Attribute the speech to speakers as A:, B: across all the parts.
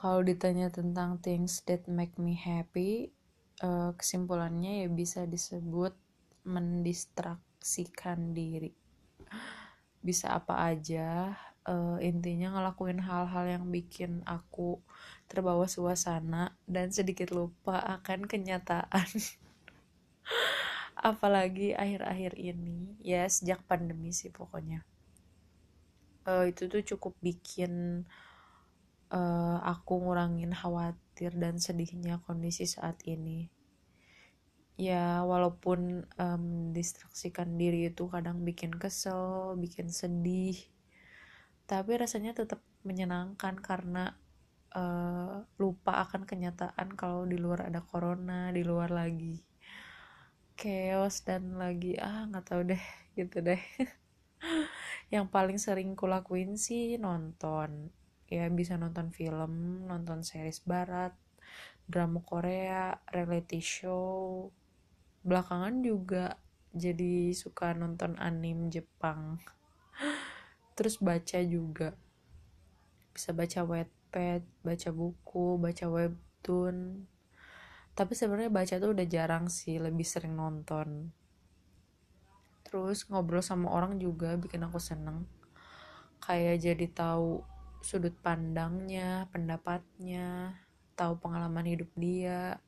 A: kalau ditanya tentang things that make me happy uh, kesimpulannya ya bisa disebut mendistraksikan diri. Bisa apa aja uh, intinya ngelakuin hal-hal yang bikin aku terbawa suasana dan sedikit lupa akan kenyataan. Apalagi akhir-akhir ini ya sejak pandemi sih pokoknya. Uh, itu tuh cukup bikin uh, aku ngurangin khawatir dan sedihnya kondisi saat ini. Ya walaupun um, distraksikan diri itu kadang bikin kesel bikin sedih tapi rasanya tetap menyenangkan karena uh, lupa akan kenyataan kalau di luar ada corona di luar lagi chaos dan lagi ah nggak tahu deh gitu deh. Yang paling sering kulakuin sih nonton ya bisa nonton film nonton series barat drama Korea reality show. Belakangan juga jadi suka nonton anime Jepang. Terus baca juga. Bisa baca wetpad baca buku baca webtoon. Tapi sebenarnya baca tuh udah jarang sih lebih sering nonton. Terus ngobrol sama orang juga bikin aku seneng. Kayak jadi tahu sudut pandangnya pendapatnya tahu pengalaman hidup dia.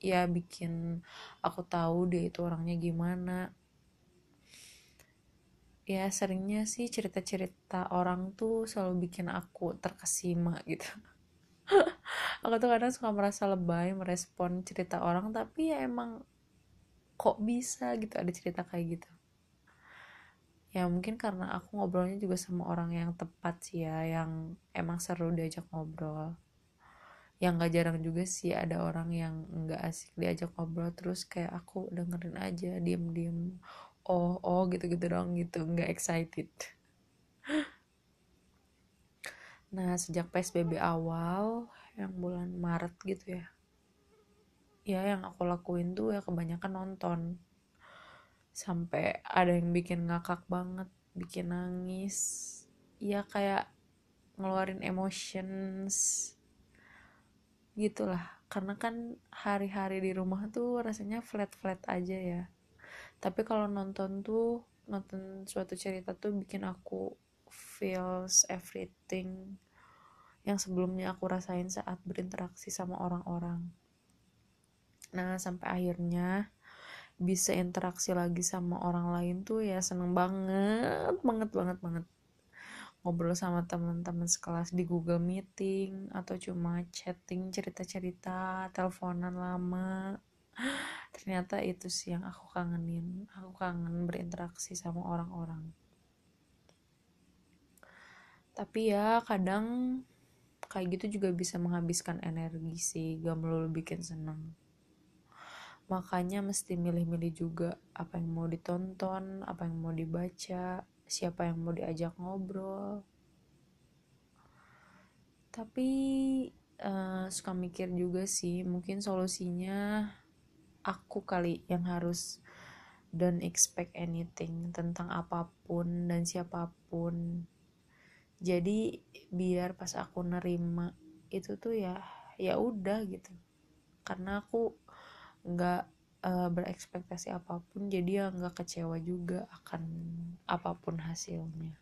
A: Ya bikin aku tahu dia itu orangnya gimana. Ya seringnya sih cerita-cerita orang tuh selalu bikin aku terkesima gitu. Aku tuh kadang suka merasa lebay merespon cerita orang tapi ya emang kok bisa gitu ada cerita kayak gitu ya mungkin karena aku ngobrolnya juga sama orang yang tepat sih ya yang emang seru diajak ngobrol. Yang gak jarang juga sih ada orang yang nggak asik diajak ngobrol terus kayak aku dengerin aja diem diem oh oh gitu gitu dong gitu nggak excited. Nah sejak psbb awal yang bulan maret gitu ya ya yang aku lakuin tuh ya kebanyakan nonton sampai ada yang bikin ngakak banget bikin nangis. Ya kayak ngeluarin emotions gitulah. Karena kan hari-hari di rumah tuh rasanya flat-flat aja ya. Tapi kalau nonton tuh nonton suatu cerita tuh bikin aku feels everything yang sebelumnya aku rasain saat berinteraksi sama orang-orang. Nah sampai akhirnya bisa interaksi lagi sama orang lain tuh ya seneng banget banget banget banget. Ngobrol sama teman-teman sekelas di Google Meeting atau cuma chatting cerita-cerita teleponan lama. Ternyata itu sih yang aku kangenin. Aku kangen berinteraksi sama orang-orang. Tapi ya kadang kayak gitu juga bisa menghabiskan energi sih. Gak melulu bikin seneng makanya mesti milih-milih juga apa yang mau ditonton apa yang mau dibaca siapa yang mau diajak ngobrol. Tapi uh, suka mikir juga sih mungkin solusinya aku kali yang harus don't expect anything tentang apa pun dan siapa pun. Jadi biar pas aku nerima itu tuh ya ya udah gitu. Karena aku nggak uh, berekspektasi apa pun jadi ya nggak kecewa juga akan apa pun hasilnya